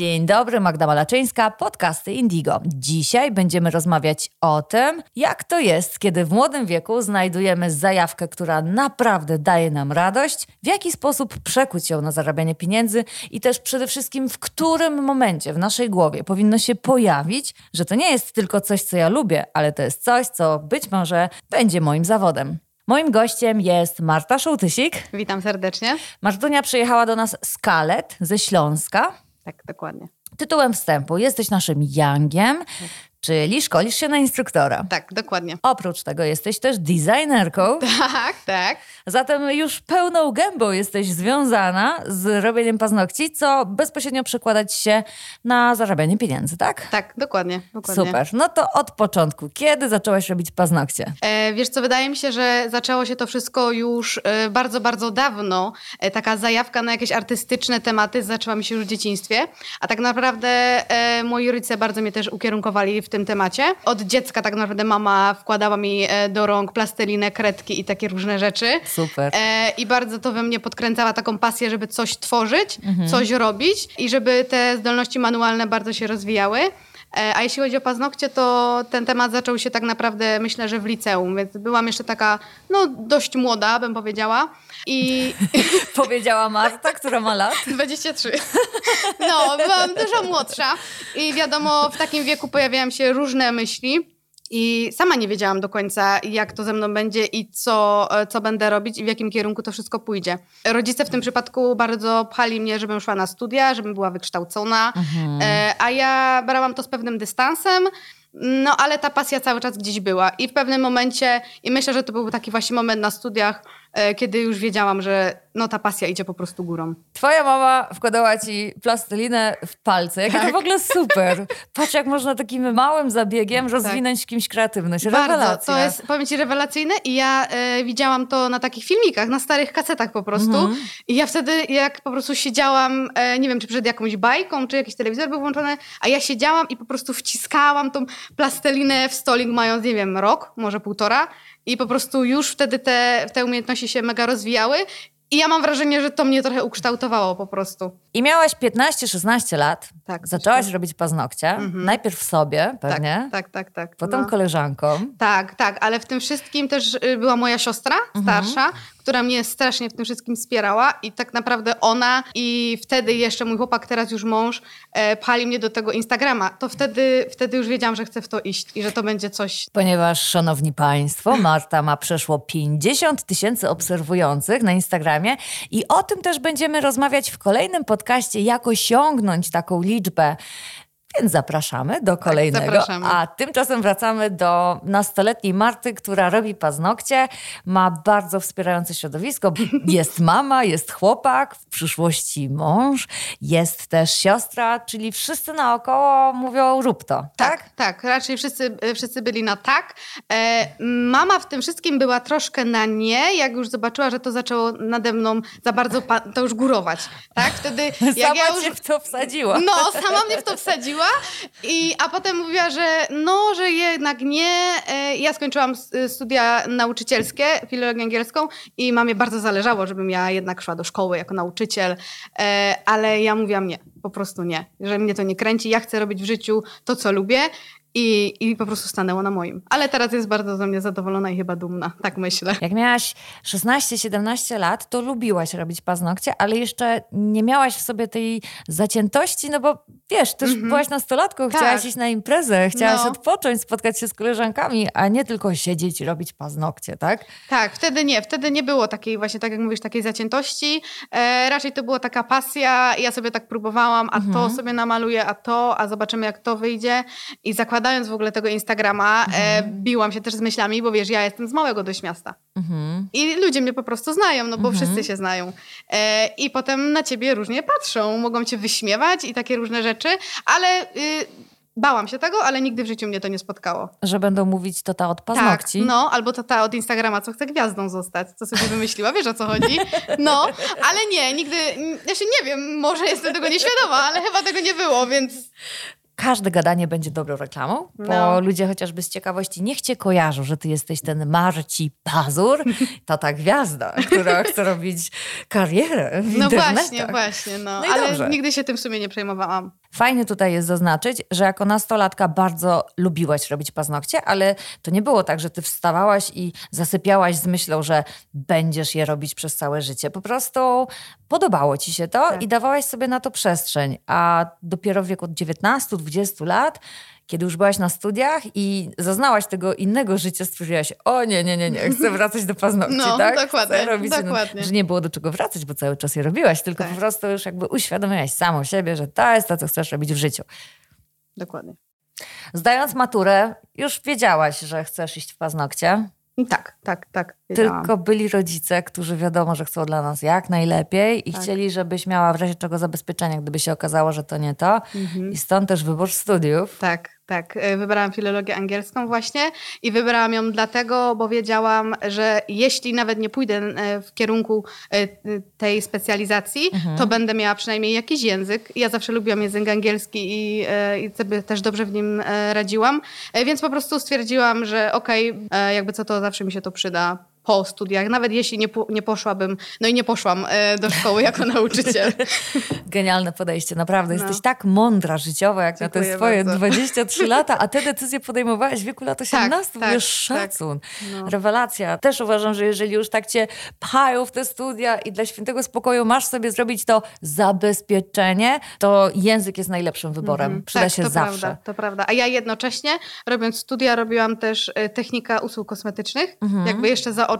Dzień dobry, Magda Malaczyńska, podcasty Indigo. Dzisiaj będziemy rozmawiać o tym, jak to jest, kiedy w młodym wieku znajdujemy zajawkę, która naprawdę daje nam radość, w jaki sposób przekuć ją na zarabianie pieniędzy i też przede wszystkim w którym momencie w naszej głowie powinno się pojawić, że to nie jest tylko coś, co ja lubię, ale to jest coś, co być może będzie moim zawodem. Moim gościem jest Marta Szołtysik. Witam serdecznie. Martunia przyjechała do nas z Kalet ze Śląska. Tak, dokładnie. Tytułem wstępu jesteś naszym Yangiem, czyli szkolisz się na instruktora. Tak, dokładnie. Oprócz tego jesteś też designerką. Tak, tak. Zatem już pełną gębą jesteś związana z robieniem paznokci, co bezpośrednio przekładać się na zarabianie pieniędzy, tak? Tak, dokładnie. dokładnie. Super. No to od początku. Kiedy zaczęłaś robić paznokcie? E, wiesz co, wydaje mi się, że zaczęło się to wszystko już e, bardzo, bardzo dawno. E, taka zajawka na jakieś artystyczne tematy zaczęła mi się już w dzieciństwie. A tak naprawdę e, moi rodzice bardzo mnie też ukierunkowali w tym temacie. Od dziecka tak naprawdę mama wkładała mi e, do rąk plastelinę, kredki i takie różne rzeczy. Super. E, I bardzo to we mnie podkręcała taką pasję, żeby coś tworzyć, coś robić i żeby te zdolności manualne bardzo się rozwijały. E, A jeśli chodzi o paznokcie, to ten temat zaczął się tak naprawdę, myślę, że w liceum, więc byłam jeszcze taka, no dość młoda, bym powiedziała. I Powiedziała Marta, która ma lat. 23. No, byłam dużo młodsza i wiadomo, w takim wieku pojawiają się różne myśli. I sama nie wiedziałam do końca, jak to ze mną będzie i co, co będę robić i w jakim kierunku to wszystko pójdzie. Rodzice w tym przypadku bardzo pchali mnie, żebym szła na studia, żebym była wykształcona, e, a ja brałam to z pewnym dystansem. No, ale ta pasja cały czas gdzieś była. I w pewnym momencie, i myślę, że to był taki właśnie moment na studiach, kiedy już wiedziałam, że no, ta pasja idzie po prostu górą. Twoja mama wkładała ci plastelinę w palce. Jakie to Tak. w ogóle super. Patrz, jak można takim małym zabiegiem rozwinąć w kimś kreatywność. Bardzo, Rewelacja. to jest, powiem ci, rewelacyjne i ja e, widziałam to na takich filmikach, na starych kasetach po prostu Mhm. i ja wtedy jak po prostu siedziałam, e, nie wiem, czy przed jakąś bajką, czy jakiś telewizor był włączony, a ja siedziałam i po prostu wciskałam tą plastelinę w stolik mając, nie wiem, rok, może półtora i po prostu już wtedy te, te umiejętności się mega rozwijały i ja mam wrażenie, że to mnie trochę ukształtowało po prostu. I miałaś 15-16 lat. Tak, Zaczęłaś coś robić paznokcie. Najpierw w sobie, Tak, pewnie. tak, tak, tak. Potem no. koleżankom. Tak, tak, ale w tym wszystkim też y, była moja siostra starsza, która mnie strasznie w tym wszystkim wspierała i tak naprawdę ona i wtedy jeszcze mój chłopak, teraz już mąż, e, pali mnie do tego Instagrama. To wtedy, wtedy już wiedziałam, że chcę w to iść i że to będzie coś Ponieważ, szanowni państwo, Marta ma przeszło 50 tysięcy obserwujących na Instagramie i o tym też będziemy rozmawiać w kolejnym podcaście, jak osiągnąć taką liczbę. Więc zapraszamy do kolejnego. zapraszamy. A tymczasem wracamy do nastoletniej Marty, która robi paznokcie, ma bardzo wspierające środowisko. Jest mama, jest chłopak, w przyszłości mąż, jest też siostra, czyli wszyscy naokoło mówią rób to, tak? Tak, tak. Raczej wszyscy, wszyscy byli na tak. E, mama w tym wszystkim była troszkę na nie, jak już zobaczyła, że to zaczęło nade mną za bardzo to już górować. Tak? Wtedy jak Sama ja już... w to wsadziła. No, sama mnie w to wsadziła, i, a potem mówiła, że no, że jednak nie. E, Ja skończyłam s- studia nauczycielskie, filologię angielską i mamie bardzo zależało, żebym ja jednak szła do szkoły jako nauczyciel, e, ale ja mówiłam nie, po prostu nie, że mnie to nie kręci, ja chcę robić w życiu to, co lubię. I, I po prostu stanęło na moim. Ale teraz jest bardzo ze mnie zadowolona i chyba dumna, tak myślę. Jak miałaś 16-17 lat, to lubiłaś robić paznokcie, ale jeszcze nie miałaś w sobie tej zaciętości, no bo wiesz, też byłaś nastolatką, chciałaś Tak. iść na imprezę, chciałaś No. odpocząć, spotkać się z koleżankami, a nie tylko siedzieć i robić paznokcie, tak? Tak, wtedy nie, wtedy nie było takiej właśnie, tak jak mówisz, takiej zaciętości. E, raczej to była taka pasja, ja sobie tak próbowałam, a to sobie namaluję, a to, a zobaczymy jak to wyjdzie. I zakładając w ogóle tego Instagrama, e, biłam się też z myślami, bo wiesz, ja jestem z małego dość miasta. Mhm. I ludzie mnie po prostu znają, no bo wszyscy się znają. E, I potem na ciebie różnie patrzą, mogą cię wyśmiewać i takie różne rzeczy, ale... Y, Bałam się tego, ale nigdy w życiu mnie to nie spotkało. Że będą mówić to ta od paznokci. Tak, no, albo to ta od Instagrama, co chce gwiazdą zostać, co sobie wymyśliła, wiesz o co chodzi? No, ale nie, nigdy, ja się nie wiem, może jestem tego nieświadoma, ale chyba tego nie było, więc każde gadanie będzie dobrą reklamą, bo No. ludzie chociażby z ciekawości niech cię kojarzą, że ty jesteś ten Marci Pazur, to ta gwiazda, która chce robić karierę w No właśnie, właśnie, no. No Ale dobrze. nigdy się tym w sumie nie przejmowałam. Fajnie tutaj jest zaznaczyć, że jako nastolatka bardzo lubiłaś robić paznokcie, ale to nie było tak, że ty wstawałaś i zasypiałaś z myślą, że będziesz je robić przez całe życie. Po prostu podobało ci się to Tak. i dawałaś sobie na to przestrzeń. A dopiero w wieku 19-20 lat, kiedy już byłaś na studiach i zaznałaś tego innego życia, stwierdziłaś, o nie, nie, nie, nie, chcę wracać do paznokci, No, tak? dokładnie, Chcę robić, dokładnie. Że nie było do czego wracać, bo cały czas je robiłaś, tylko Tak. po prostu już jakby uświadomiłaś samą siebie, że to jest to, co chcesz robić w życiu. Dokładnie. Zdając maturę, już wiedziałaś, że chcesz iść w paznokcie. Tak, tak, tak. wiedziałam. Tylko byli rodzice, którzy wiadomo, że chcą dla nas jak najlepiej i Tak. chcieli, żebyś miała w razie czego zabezpieczenia, gdyby się okazało, że to nie to. Mhm. I stąd też wybór studiów. Tak, tak. E, Wybrałam filologię angielską właśnie i wybrałam ją dlatego, bo wiedziałam, że jeśli nawet nie pójdę e, w kierunku e, tej specjalizacji, Mhm. to będę miała przynajmniej jakiś język. Ja zawsze lubiłam język angielski i, i sobie też dobrze w nim radziłam, więc po prostu stwierdziłam, że okej, e, jakby co to zawsze mi się to przyda po studiach, nawet jeśli nie, nie poszłabym, no i nie poszłam e, do szkoły jako nauczyciel. Genialne podejście, naprawdę. No. Jesteś tak mądra życiowo, jak na te Dziękuję swoje bardzo. 23 lata, a te decyzje podejmowałaś w wieku lat 18. tak, Wiesz, tak. szacun. No. Rewelacja. Też uważam, że jeżeli już tak cię pchają w te studia i dla świętego spokoju masz sobie zrobić to zabezpieczenie, to język jest najlepszym wyborem. Mhm. Przyda tak, się to zawsze. Prawda, to prawda. A ja jednocześnie, robiąc studia, robiłam też e, technika usług kosmetycznych, Mhm. jakby jeszcze zaocznie,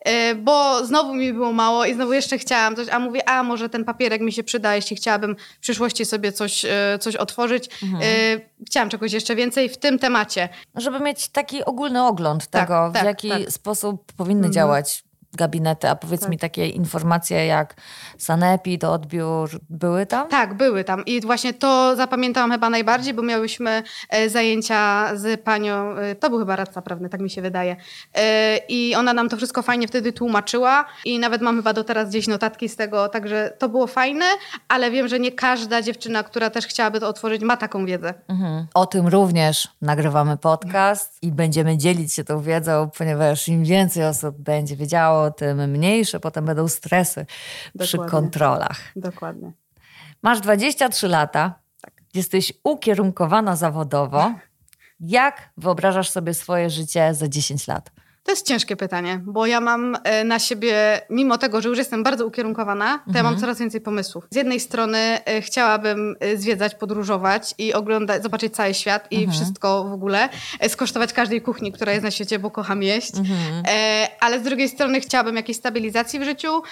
e, bo znowu mi było mało i znowu jeszcze chciałam coś, a mówię, a może ten papierek mi się przyda, jeśli chciałabym w przyszłości sobie coś, e, coś otworzyć. Mhm. E, Chciałam czegoś jeszcze więcej w tym temacie. Żeby mieć taki ogólny ogląd Tak, tego, w tak, jaki tak. sposób powinny Mhm. działać gabinety, a powiedz Tak. mi takie informacje jak sanepid, odbiór, były tam? Tak, były tam i właśnie to zapamiętałam chyba najbardziej, bo miałyśmy e, zajęcia z panią, e, to był chyba radca prawny, tak mi się wydaje. E, I ona nam to wszystko fajnie wtedy tłumaczyła i nawet mam chyba do teraz gdzieś notatki z tego, także to było fajne, ale wiem, że nie każda dziewczyna, która też chciałaby to otworzyć, ma taką wiedzę. Mhm. O tym również nagrywamy podcast i będziemy dzielić się tą wiedzą, ponieważ im więcej osób będzie wiedziało, tym mniejsze potem będą stresy przy Dokładnie. kontrolach. Dokładnie. Masz 23 lata, Tak. jesteś ukierunkowana zawodowo. Jak wyobrażasz sobie swoje życie za 10 lat? To jest ciężkie pytanie, bo ja mam e, na siebie, mimo tego, że już jestem bardzo ukierunkowana, to ja mam coraz więcej pomysłów. Z jednej strony e, chciałabym e, zwiedzać, podróżować i oglądać, zobaczyć cały świat i wszystko w ogóle, skosztować każdej kuchni, która jest na świecie, bo kocham jeść. E, ale z drugiej strony chciałabym jakiejś stabilizacji w życiu,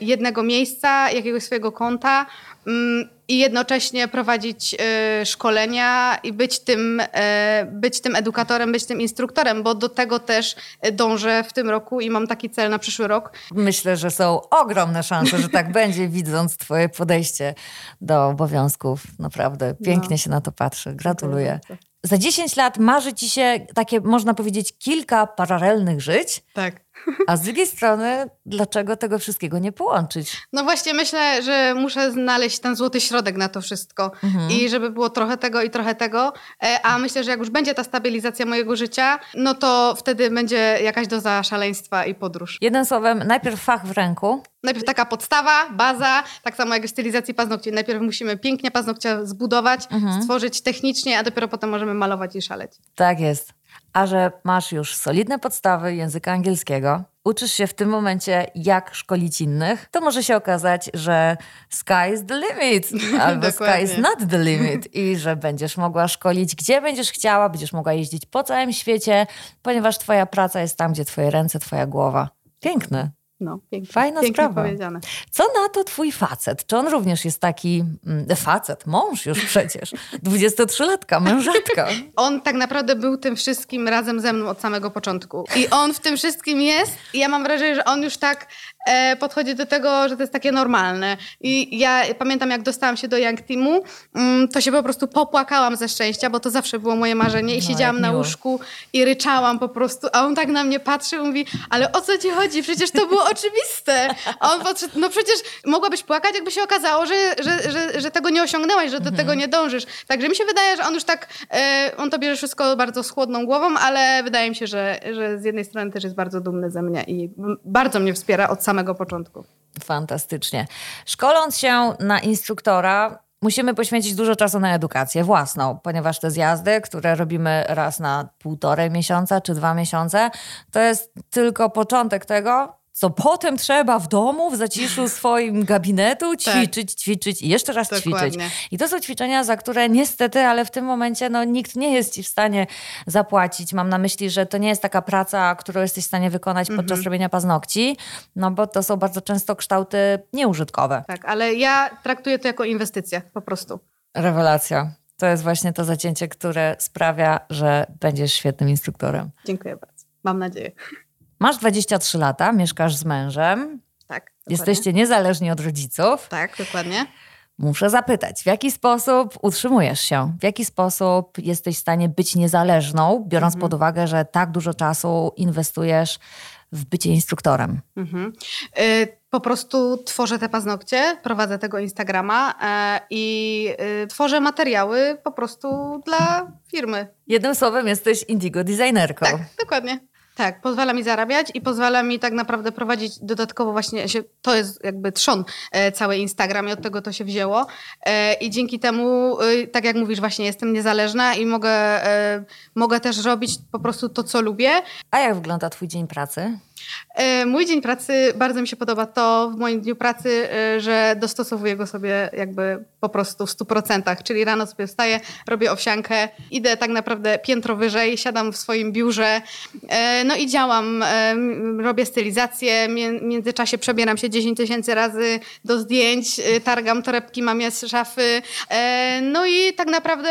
jednego miejsca, jakiegoś swojego konta. Mm, I jednocześnie prowadzić e, szkolenia i być tym, e, być tym edukatorem, być tym instruktorem, bo do tego też e, dążę w tym roku i mam taki cel na przyszły rok. Myślę, że są ogromne szanse, że tak będzie, widząc Twoje podejście do obowiązków. Naprawdę pięknie No. się na to patrzy. Gratuluję. Za 10 lat marzy Ci się takie, można powiedzieć, kilka paralelnych żyć, Tak. A z drugiej strony, dlaczego tego wszystkiego nie połączyć? No właśnie myślę, że muszę znaleźć ten złoty środek na to wszystko Mhm. i żeby było trochę tego i trochę tego, e, a myślę, że jak już będzie ta stabilizacja mojego życia, no to wtedy będzie jakaś doza szaleństwa i podróż. Jednym słowem, najpierw fach w ręku, Najpierw taka podstawa, baza, tak samo jak w stylizacji paznokci. Najpierw musimy pięknie paznokcie zbudować, Mhm. stworzyć technicznie, a dopiero potem możemy malować i szaleć. Tak jest. A że masz już solidne podstawy języka angielskiego, uczysz się w tym momencie, jak szkolić innych, to może się okazać, że sky is the limit, albo sky Dokładnie. is not the limit i że będziesz mogła szkolić, gdzie będziesz chciała, będziesz mogła jeździć po całym świecie, ponieważ twoja praca jest tam, gdzie twoje ręce, twoja głowa. Piękne. No, pięknie. Fajna pięknie sprawa. powiedziane. Co na to twój facet? Czy on również jest taki mm, facet, mąż już przecież, 23-latka, mężatka? On tak naprawdę był tym wszystkim razem ze mną od samego początku. I on w tym wszystkim jest i ja mam wrażenie, że on już tak podchodzi do tego, że to jest takie normalne. I ja pamiętam, jak dostałam się do Young Teamu, mm, to się po prostu popłakałam ze szczęścia, bo to zawsze było moje marzenie i No, siedziałam na łóżku i ryczałam po prostu, a on tak na mnie patrzył i mówi, ale o co ci chodzi? Przecież to było oczywiste. A on podszedł, no przecież mogłabyś płakać, jakby się okazało, że, że, że, że tego nie osiągnęłaś, że do tego nie dążysz. Także mi się wydaje, że on już tak, e, on to bierze wszystko bardzo z chłodną głową, ale wydaje mi się, że, że z jednej strony też jest bardzo dumny ze mnie i bardzo mnie wspiera od samego początku. Fantastycznie. Szkoląc się na instruktora, musimy poświęcić dużo czasu na edukację własną, ponieważ te zjazdy, które robimy raz na półtorej miesiąca czy dwa miesiące, to jest tylko początek tego, co potem trzeba w domu, w zaciszu swoim gabinetu ćwiczyć, ćwiczyć i jeszcze raz ćwiczyć. Dokładnie. I to są ćwiczenia, za które niestety, ale w tym momencie no, nikt nie jest ci w stanie zapłacić. Mam na myśli, że to nie jest taka praca, którą jesteś w stanie wykonać podczas robienia paznokci, no bo to są bardzo często kształty nieużytkowe. Tak, ale ja traktuję to jako inwestycję, po prostu. Rewelacja. To jest właśnie to zacięcie, które sprawia, że będziesz świetnym instruktorem. Dziękuję bardzo. Mam nadzieję. Masz 23 lata, mieszkasz z mężem, Tak. dokładnie. jesteście niezależni od rodziców. Tak, dokładnie. Muszę zapytać, w jaki sposób utrzymujesz się? W jaki sposób jesteś w stanie być niezależną, biorąc Mhm. pod uwagę, że tak dużo czasu inwestujesz w bycie instruktorem? Mhm. Y, Po prostu tworzę te paznokcie, prowadzę tego Instagrama e, i y, tworzę materiały po prostu dla firmy. Jednym słowem, jesteś indigo designerką. Tak, dokładnie. Tak, pozwala mi zarabiać i pozwala mi tak naprawdę prowadzić dodatkowo właśnie, się, to jest jakby trzon e, cały Instagram i od tego to się wzięło. E, I dzięki temu, y, tak jak mówisz, właśnie jestem niezależna i mogę, e, mogę też robić po prostu to, co lubię. A jak wygląda Twój dzień pracy? E, Mój dzień pracy, bardzo mi się podoba to w moim dniu pracy, e, że dostosowuję go sobie jakby po prostu w 100%. Czyli rano sobie wstaję, robię owsiankę, idę tak naprawdę piętro wyżej, siadam w swoim biurze, e, no i działam, robię stylizację, w międzyczasie przebieram się 10 tysięcy razy do zdjęć, targam torebki mamie z szafy, no i tak naprawdę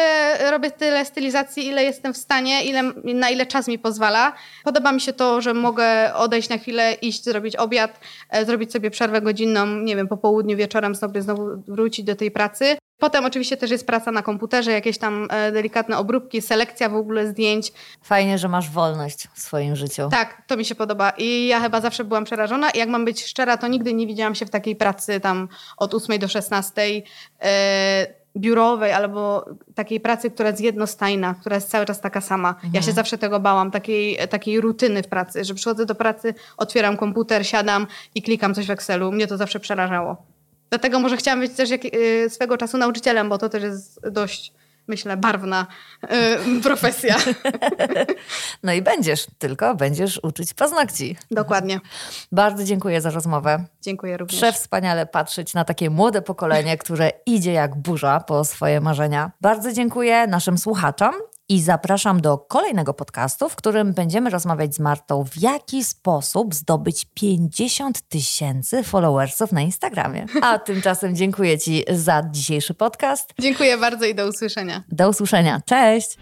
robię tyle stylizacji, ile jestem w stanie, ile, na ile czas mi pozwala. Podoba mi się to, że mogę odejść na chwilę, iść, zrobić obiad, e, zrobić sobie przerwę godzinną, nie wiem, po południu, wieczorem sobie znowu wrócić do tej pracy. Potem oczywiście też jest praca na komputerze, jakieś tam e, delikatne obróbki, selekcja w ogóle zdjęć. Fajnie, że masz wolność w swoim życiu. Tak, to mi się podoba i ja chyba zawsze byłam przerażona i jak mam być szczera, to nigdy nie widziałam się w takiej pracy tam od 8 do 16 e, biurowej albo takiej pracy, która jest jednostajna, która jest cały czas taka sama. Ja się zawsze tego bałam, takiej, takiej rutyny w pracy, że przychodzę do pracy, otwieram komputer, siadam i klikam coś w Excelu. Mnie to zawsze przerażało. Dlatego może chciałam być też jak, y, swego czasu nauczycielem, bo to też jest dość, myślę, barwna y, profesja. No i będziesz, tylko będziesz uczyć paznokci. Dokładnie. Bardzo dziękuję za rozmowę. Dziękuję również. Przewspaniale patrzeć na takie młode pokolenie, które idzie jak burza po swoje marzenia. Bardzo dziękuję naszym słuchaczom i zapraszam do kolejnego podcastu, w którym będziemy rozmawiać z Martą, w jaki sposób zdobyć 50 tysięcy followersów na Instagramie. A tymczasem dziękuję Ci za dzisiejszy podcast. Dziękuję bardzo i do usłyszenia. Do usłyszenia. Cześć!